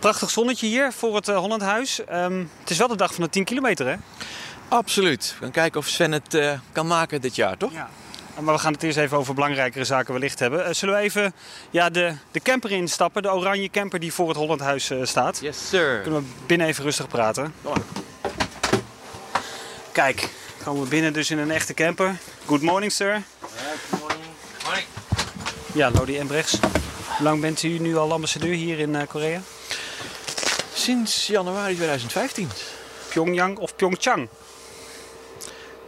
Prachtig zonnetje hier voor het uh, Hollandhuis. Um, het is wel de dag van de 10 kilometer, hè? Absoluut. We gaan kijken of Sven het uh, kan maken dit jaar, toch? Ja. Maar we gaan het eerst even over belangrijkere zaken wellicht hebben. Uh, zullen we even ja, de, de camper instappen? De oranje camper die voor het Hollandhuis staat. Yes, sir. Kunnen we binnen even rustig praten? Oh. Kijk, komen we binnen dus in een echte camper. Good morning, sir. Good morning. Morning. Ja, Lodi Embrechts. Hoe lang bent u nu al ambassadeur hier in uh, Korea? Sinds januari 2015. Pyongyang of Pyeongchang?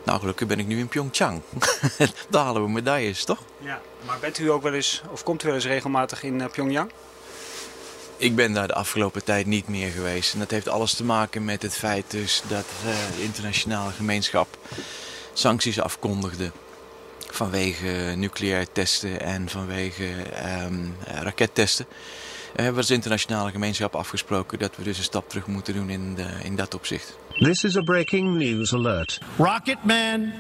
Nou, gelukkig ben ik nu in Pyeongchang. Daar halen we medailles, toch? Ja, maar bent u ook wel eens, of komt u wel eens regelmatig in uh, Pyongyang? Ik ben daar de afgelopen tijd niet meer geweest. En dat heeft alles te maken met het feit dus dat uh, de internationale gemeenschap sancties afkondigde vanwege nucleaire testen en vanwege um, rakettesten. We hebben als internationale gemeenschap afgesproken dat we dus een stap terug moeten doen in, de, in dat opzicht. This is a breaking news alert. Rocketman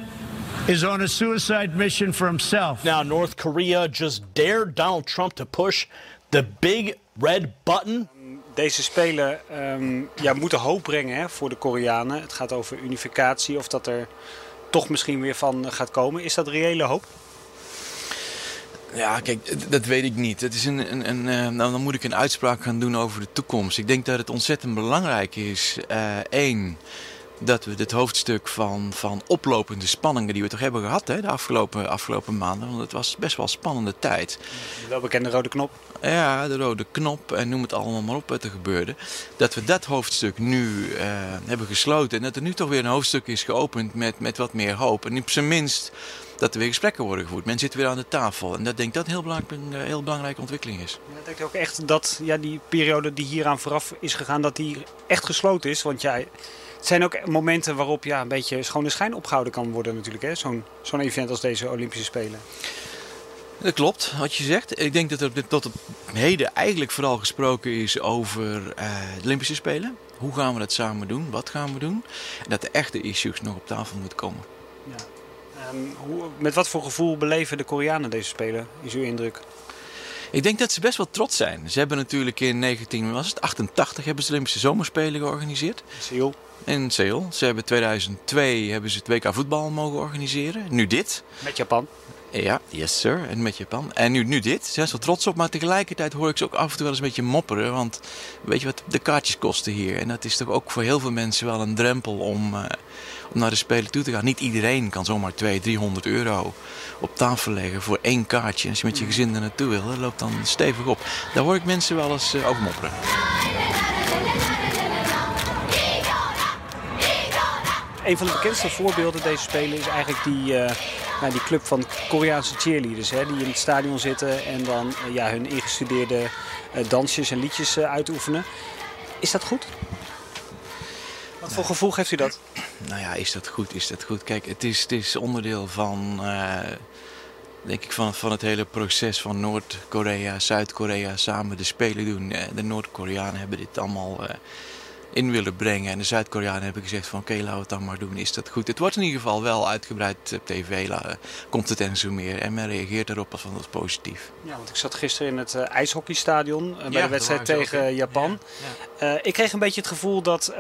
is on a suicide mission for himself. Now North Korea just dared Donald Trump to push the big red button. Deze spelen um, ja, moeten hoop brengen hè, voor de Koreanen. Het gaat over unificatie, of dat er toch misschien weer van gaat komen. Is dat reële hoop? Ja, kijk, dat weet ik niet. Het is een, een, een, uh, nou, dan moet ik een uitspraak gaan doen over de toekomst. Ik denk dat het ontzettend belangrijk is. Eén, uh, dat we dit hoofdstuk van, van oplopende spanningen die we toch hebben gehad hè, de afgelopen, afgelopen maanden. Want het was best wel een spannende tijd. De welbekende rode knop. Ja, de rode knop en noem het allemaal maar op wat er gebeurde. Dat we dat hoofdstuk nu uh, hebben gesloten. En dat er nu toch weer een hoofdstuk is geopend met, met wat meer hoop. En op zijn minst dat er weer gesprekken worden gevoerd. Men zit weer aan de tafel. En dat denk ik dat een heel, belangrijk, een heel belangrijke ontwikkeling is. Ja, ik denk ook echt dat ja, die periode die hieraan vooraf is gegaan, dat die echt gesloten is. Want ja, het zijn ook momenten waarop ja, een beetje schone schijn opgehouden kan worden natuurlijk. Zo'n zo'n event als deze Olympische Spelen. Dat klopt, wat je zegt. Ik denk dat er tot op heden eigenlijk vooral gesproken is over uh, de Olympische Spelen. Hoe gaan we dat samen doen? Wat gaan we doen? En dat de echte issues nog op tafel moeten komen. Ja. Um, hoe, met wat voor gevoel beleven de Koreanen deze Spelen, is uw indruk? Ik denk dat ze best wel trots zijn. Ze hebben natuurlijk in 1988 hebben ze de Olympische Zomerspelen georganiseerd. Seoul. In Seoul. Ze hebben 2002 hebben ze het WK voetbal mogen organiseren. Nu dit. Met Japan. Ja, yes sir. En met Japan. En nu, nu dit. Ze zijn wel trots op. Maar tegelijkertijd hoor ik ze ook af en toe wel eens een beetje mopperen. Want weet je wat de kaartjes kosten hier? En dat is toch ook voor heel veel mensen wel een drempel om, uh, om naar de Spelen toe te gaan. Niet iedereen kan zomaar 200, 300 euro op tafel leggen voor één kaartje. En als je met je gezin er naartoe wil, dat loopt dan stevig op. Daar hoor ik mensen wel eens uh, over mopperen. Een van de bekendste voorbeelden deze Spelen is eigenlijk die... Uh nou, die club van Koreaanse cheerleaders. Hè, die in het stadion zitten en dan uh, ja, hun ingestudeerde uh, dansjes en liedjes uh, uitoefenen. Is dat goed? Wat voor gevoel geeft u dat? Nou ja, is dat goed? Is dat goed? Kijk, het is, het is onderdeel van, denk ik, van, van het hele proces van Noord-Korea, Zuid-Korea samen de Spelen doen. De Noord-Koreanen hebben dit allemaal in willen brengen. En de Zuid-Koreanen hebben gezegd van oké, laten we het dan maar doen. Is dat goed? Het wordt in ieder geval wel uitgebreid op tv. Komt het en zo meer. En men reageert erop als van dat positief. Ja, want ik zat gisteren in het uh, ijshockeystadion uh, bij ja, de wedstrijd tegen ook, Japan. Ja, ja. Ik kreeg een beetje het gevoel dat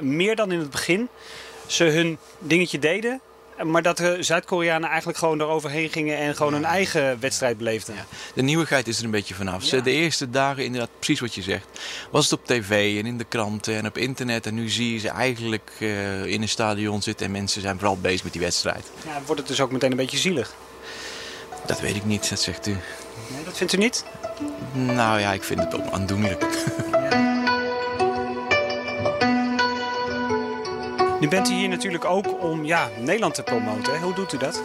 meer dan in het begin ze hun dingetje deden. Maar dat de Zuid-Koreanen eigenlijk gewoon eroverheen gingen en gewoon hun eigen wedstrijd beleefden. Ja. De nieuwigheid is er een beetje vanaf. Ja. De eerste dagen, inderdaad, precies wat je zegt, was het op tv en in de kranten en op internet. En nu zie je ze eigenlijk uh, in een stadion zitten en mensen zijn vooral bezig met die wedstrijd. Ja, wordt het dus ook meteen een beetje zielig? Dat weet ik niet, dat zegt u. Nee, dat vindt u niet? Nou ja, ik vind het ook aandoenlijk. Nu bent u hier natuurlijk ook om ja, Nederland te promoten. Hè? Hoe doet u dat?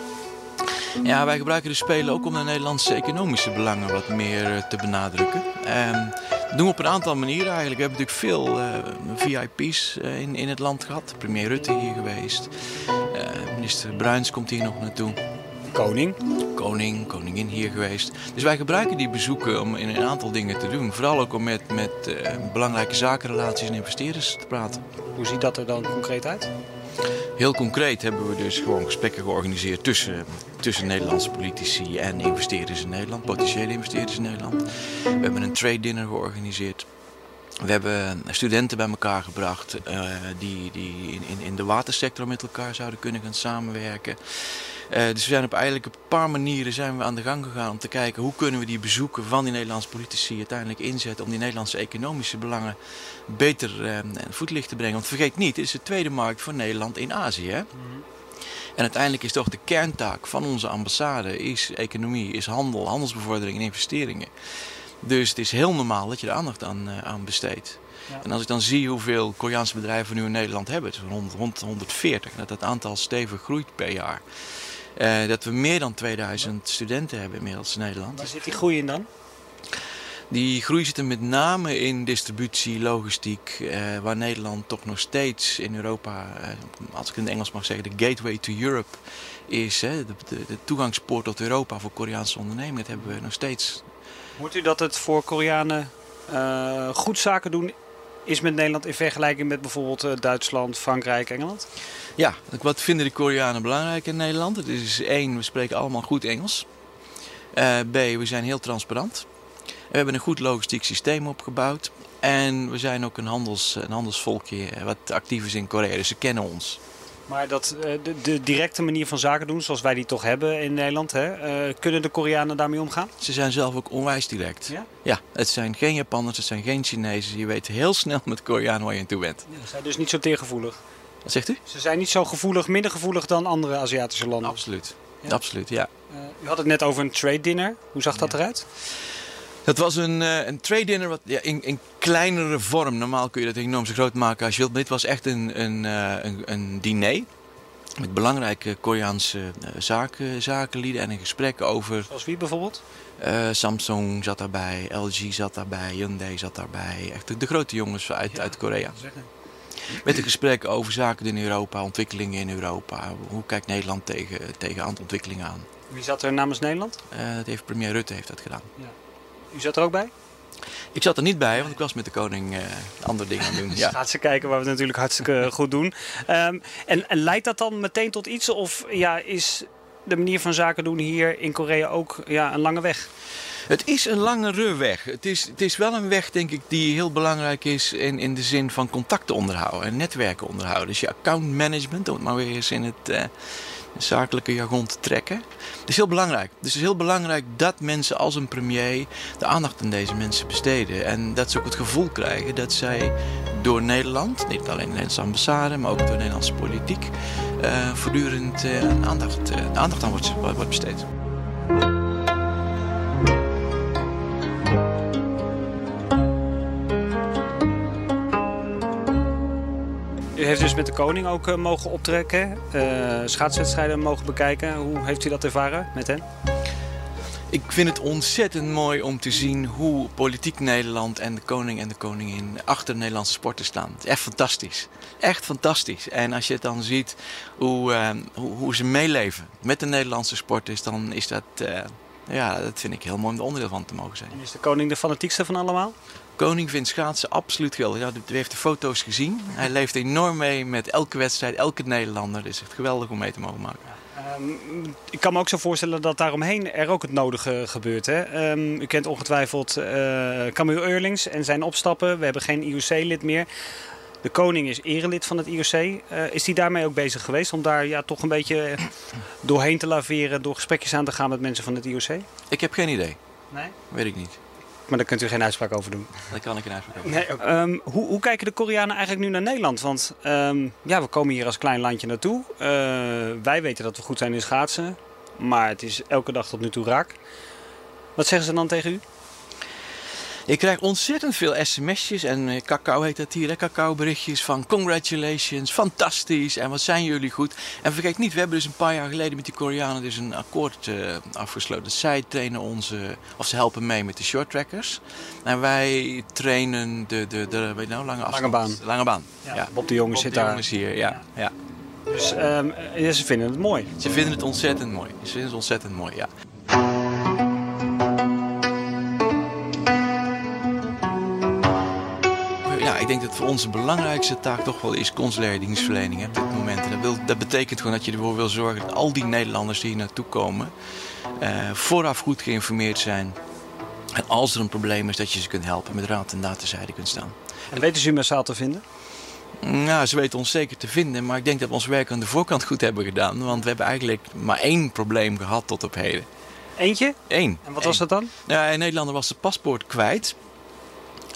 Ja, wij gebruiken de Spelen ook om de Nederlandse economische belangen wat meer te benadrukken. Um, dat doen we op een aantal manieren eigenlijk. We hebben natuurlijk veel uh, VIP's uh, in, in het land gehad. Premier Rutte hier geweest. Uh, minister Bruins komt hier nog naartoe. Koning. Koning, koningin hier geweest. Dus wij gebruiken die bezoeken om in een aantal dingen te doen. Vooral ook om met, met belangrijke zakenrelaties en investeerders te praten. Hoe ziet dat er dan concreet uit? Heel concreet hebben we dus gewoon gesprekken georganiseerd tussen, tussen Nederlandse politici en investeerders in Nederland, potentiële investeerders in Nederland. We hebben een trade dinner georganiseerd. We hebben studenten bij elkaar gebracht uh, die, die in, in, in de watersector met elkaar zouden kunnen gaan samenwerken. Uh, dus we zijn op eigenlijk een paar manieren zijn we aan de gang gegaan om te kijken hoe kunnen we die bezoeken van die Nederlandse politici uiteindelijk inzetten om die Nederlandse economische belangen beter uh, voetlicht te brengen. Want vergeet niet, het is de tweede markt voor Nederland in Azië. Hè? Mm En uiteindelijk is toch de kerntaak van onze ambassade is economie, is handel, handelsbevordering en investeringen. Dus het is heel normaal dat je er aandacht aan, uh, aan besteedt. Ja. En als ik dan zie hoeveel Koreaanse bedrijven nu in Nederland hebben, het is rond, rond 140, dat het aantal stevig groeit per jaar. Uh, dat we meer dan 2000 studenten hebben inmiddels in Nederland. Waar zit die groei in dan? Die groei zit er met name in distributie, logistiek, uh, waar Nederland toch nog steeds in Europa, uh, als ik in het Engels mag zeggen, de gateway to Europe is. Hè, de, de, de, toegangspoort tot Europa voor Koreaanse ondernemingen. Dat hebben we nog steeds. Hoort u dat het voor Koreanen uh, goed zaken doen is met Nederland in vergelijking met bijvoorbeeld Duitsland, Frankrijk, Engeland? Ja, wat vinden de Koreanen belangrijk in Nederland? Het is één, we spreken allemaal goed Engels. Uh, B, we zijn heel transparant. We hebben een goed logistiek systeem opgebouwd. En we zijn ook een, handels, een handelsvolkje wat actief is in Korea, dus ze kennen ons. Maar dat, de, de, directe manier van zaken doen, zoals wij die toch hebben in Nederland, hè, uh, kunnen de Koreanen daarmee omgaan? Ze zijn zelf ook onwijs direct. Ja? Ja, het zijn geen Japanners, het zijn geen Chinezen. Je weet heel snel met Koreanen waar je aan toe bent. Ja, ze zijn dus niet zo teergevoelig? Wat zegt u? Ze zijn niet zo gevoelig, minder gevoelig dan andere Aziatische landen. Absoluut, ja. absoluut, ja. Uh, u had het net over een trade dinner. Hoe zag dat eruit? Dat was een, uh, een trade dinner wat, ja, in, in kleinere vorm. Normaal kun je dat enorm zo groot maken als je wilt. Maar dit was echt een, een, uh, een, een diner. Met belangrijke Koreaanse zaken, zakenlieden en een gesprek over... Zoals wie bijvoorbeeld? Uh, Samsung zat daarbij, LG zat daarbij, Hyundai zat daarbij. Echt de, de grote jongens uit, ja, uit Korea. Met een gesprek over zaken in Europa, ontwikkelingen in Europa. Hoe kijkt Nederland tegen, tegen ontwikkelingen aan? Wie zat er namens Nederland? Uh, dat heeft premier Rutte heeft dat gedaan. Ja. U zat er ook bij? Ik zat er niet bij, want ik was met de koning uh, andere dingen aan het doen. ja. Gaat ze kijken waar we het natuurlijk hartstikke goed doen. Um, en, en leidt dat dan meteen tot iets? Of ja, is de manier van zaken doen hier in Korea ook ja, een lange weg? Het is een langere weg. Het is, het is wel een weg, denk ik, die heel belangrijk is in, in de zin van contacten onderhouden en netwerken onderhouden. Dus je account management, om het maar weer eens in het uh, zakelijke jargon te trekken. Dat is heel belangrijk. Dus het is heel belangrijk dat mensen als een premier de aandacht aan deze mensen besteden. En dat ze ook het gevoel krijgen dat zij door Nederland, niet alleen de Nederlandse ambassade, maar ook door de Nederlandse politiek, uh, voortdurend uh, aandacht, aandacht aan wordt, wordt besteed. U heeft dus met de koning ook uh, mogen optrekken, uh, schaatswedstrijden mogen bekijken. Hoe heeft u dat ervaren met hen? Ik vind het ontzettend mooi om te zien hoe politiek Nederland en de koning en de koningin achter de Nederlandse sporten staan. Echt fantastisch. Echt fantastisch. En als je dan ziet hoe, uh, hoe, hoe, ze meeleven met de Nederlandse sporters, dan is dat, ja, dat vind ik heel mooi om er onderdeel van te mogen zijn. En is de koning de fanatiekste van allemaal? Koning vindt schaatsen absoluut geweldig. Ja, u heeft de foto's gezien. Hij leeft enorm mee met elke wedstrijd, elke Nederlander. Het is echt geweldig om mee te mogen maken. Um, ik kan me ook zo voorstellen dat daaromheen er ook het nodige gebeurt. Hè? Um, u kent ongetwijfeld uh, Camille Eurlings en zijn opstappen. We hebben geen IOC-lid meer. De koning is erelid van het IOC. Uh, is hij daarmee ook bezig geweest om daar ja, toch een beetje doorheen te laveren... door gesprekjes aan te gaan met mensen van het IOC? Ik heb geen idee. Nee? Weet ik niet. Maar daar kunt u geen uitspraak over doen. Daar kan ik geen uitspraak over doen. Nee, um, hoe, hoe, kijken de Koreanen eigenlijk nu naar Nederland? Want um, ja, we komen hier als klein landje naartoe. Uh, wij weten dat we goed zijn in schaatsen. Maar het is elke dag tot nu toe raak. Wat zeggen ze dan tegen u? Ik krijg ontzettend veel sms'jes en cacao heet dat hier, cacao berichtjes van congratulations, fantastisch en wat zijn jullie goed. En vergeet niet, we hebben dus een paar jaar geleden met die Koreanen dus een akkoord uh, afgesloten. Zij trainen onze, of ze helpen mee met de short trackers. En wij trainen de, de, de weet je nou, lange afstand. Lange baan. Lange baan, ja. ja. Bob de Jonge zit de daar. jongens hier, ja. ja. Dus um, ze vinden het mooi. Ze vinden het ontzettend mooi. Ze vinden het ontzettend mooi, ja. Ja, ik denk dat voor ons de belangrijkste taak toch wel is consulaire dienstverlening op dit moment. En dat, wil, dat betekent gewoon dat je ervoor wil zorgen dat al die Nederlanders die hier naartoe komen, uh, vooraf goed geïnformeerd zijn. En als er een probleem is, dat je ze kunt helpen, met raad en datenzijde kunt staan. En weten ze u massaal te vinden? Nou, ze weten ons zeker te vinden, maar ik denk dat we ons werk aan de voorkant goed hebben gedaan. Want we hebben eigenlijk maar één probleem gehad tot op heden. Eentje? Eén. En wat was dat dan? Ja, een Nederlander was zijn paspoort kwijt.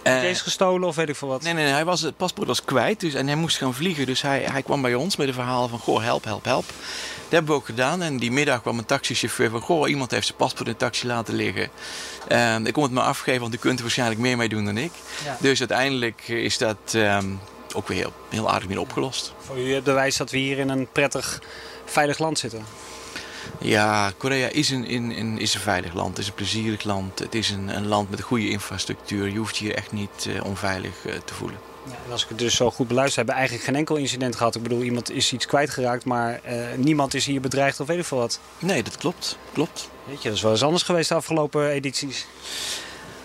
Eh, is gestolen of weet ik veel wat? Nee, nee, nee, hij was, het paspoort was kwijt dus, en hij moest gaan vliegen. Dus hij, hij kwam bij ons met een verhaal van, goh, help, help, help. Dat hebben we ook gedaan. En die middag kwam een taxichauffeur van, goh, iemand heeft zijn paspoort in de taxi laten liggen. Eh, ik kom het maar afgeven, want u kunt er waarschijnlijk meer mee doen dan ik. Ja. Dus uiteindelijk is dat ehm, ook weer heel, heel aardig weer opgelost. Voor u het bewijs dat we hier in een prettig, veilig land zitten. Ja, Korea is een, in, in- is een veilig land, het is een plezierig land. Het is een, een land met een goede infrastructuur. Je hoeft je hier echt niet eh, onveilig eh, te voelen. Ja, als ik het dus zo goed beluister, hebben we eigenlijk geen enkel incident gehad. Ik bedoel, iemand is iets kwijtgeraakt, maar eh, niemand is hier bedreigd of weet ik veel wat. Nee, dat klopt. Klopt. Weet je, dat is wel eens anders geweest de afgelopen edities.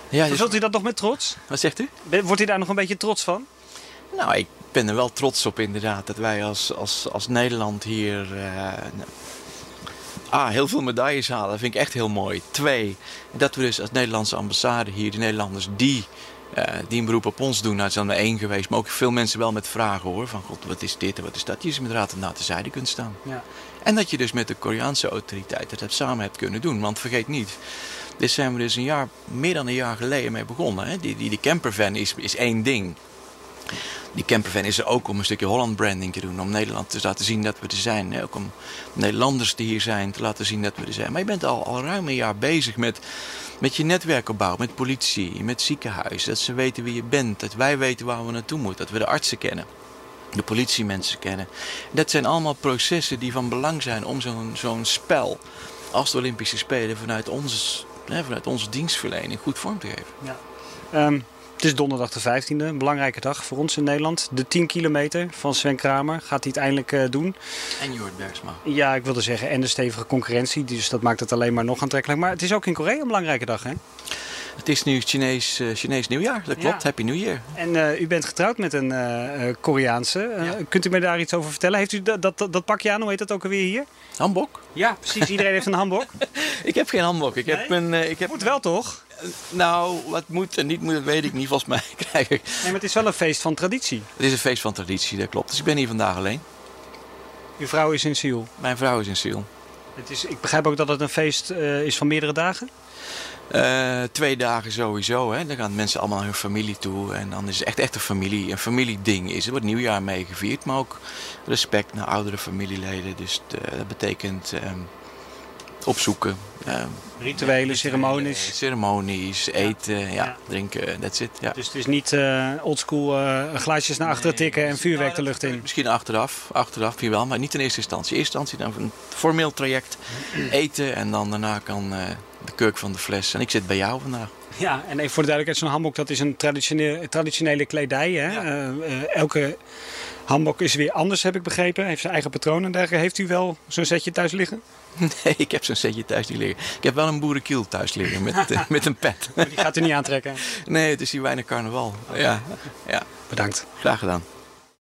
Ja, dus- Vervult u dat nog met trots? wat zegt u? Wordt u daar nog een beetje trots van? Nou, ik ben er wel trots op inderdaad dat wij als, als, als Nederland hier ah, heel veel medailles halen. Dat vind ik echt heel mooi. Twee, dat we dus als Nederlandse ambassade hier, de Nederlanders die, eh, die een beroep op ons doen, nou, het is dan één geweest, maar ook veel mensen wel met vragen hoor. Van god, wat is dit en wat is dat? Je ze met raad en naad de zijde kunt staan. Ja. En dat je dus met de Koreaanse autoriteiten dat samen hebt kunnen doen. Want vergeet niet, dit zijn we dus een jaar, meer dan een jaar geleden mee begonnen. Hè? Die, die, die campervan is, is één ding. Die campervan is er ook om een stukje Holland branding te doen. Om Nederland te laten zien dat we er zijn. Ook om Nederlanders die hier zijn te laten zien dat we er zijn. Maar je bent al, al ruim een jaar bezig met, met je netwerkopbouw. Met politie, met ziekenhuis. Dat ze weten wie je bent. Dat wij weten waar we naartoe moeten. Dat we de artsen kennen. De politiemensen kennen. Dat zijn allemaal processen die van belang zijn om zo'n zo'n spel als de Olympische Spelen vanuit hè, vanuit onze dienstverlening goed vorm te geven. Ehm, het is donderdag de 15e, een belangrijke dag voor ons in Nederland. De 10 kilometer van Sven Kramer gaat hij het eindelijk eh, doen. En Jort Bergsma. Ja, ik wilde zeggen, en de stevige concurrentie, dus dat maakt het alleen maar nog aantrekkelijk. Maar het is ook in Korea een belangrijke dag, hè? Het is nu Chinees, eh, Chinees nieuwjaar, dat klopt. Ja. Happy New Year. En eh, u bent getrouwd met een eh, Koreaanse. Ja. Kunt u me daar iets over vertellen? Heeft u dat, dat, dat pakje aan? Hoe heet dat ook alweer hier? Hanbok? Ja, precies. Iedereen heeft een hanbok. Ik heb geen hanbok. Ik heb een. ik heb, Moet wel, toch? Nou, wat moet en niet moet, dat weet ik niet. Volgens mij krijg ik. Nee, maar het is wel een feest van traditie. Het is een feest van traditie, dat klopt. Dus ik ben hier vandaag alleen. Uw vrouw is in Seoul. Mijn vrouw is in Seoul. Het is, ik begrijp ook dat het een feest is van meerdere dagen. Eh, twee dagen sowieso. Hè. Dan gaan mensen allemaal naar hun familie toe. En dan is het echt, echt een familie, een familieding. Is. Er wordt nieuwjaar mee gevierd. Maar ook respect naar oudere familieleden. Dus eh, dat betekent ehm, opzoeken. ehm, Rituelen, ceremonies. eh, ceremonies, eten, ja, Ja. drinken, that's it. Ja. Dus het is niet oldschool glaasjes naar achteren tikken en vuurwerk de lucht in. Misschien achteraf, achteraf hier wel, maar niet in eerste instantie. In eerste instantie dan een formeel traject, eten en dan daarna kan de kurk van de fles. En ik zit bij jou vandaag. Ja, en even voor de duidelijkheid, zo'n hanbok dat is een traditionele, traditionele kledij. Hè? Ja. Eh, eh, elke hanbok is weer anders, heb ik begrepen. Heeft zijn eigen patroon en dergelijke. Heeft u wel zo'n setje thuis liggen? Nee, ik heb zo'n setje thuis niet liggen. Ik heb wel een boerenkiel thuis liggen met, eh, met een pet. Die gaat u niet aantrekken. Nee, het is hier weinig carnaval. Ja, ja, Bedankt. graag gedaan.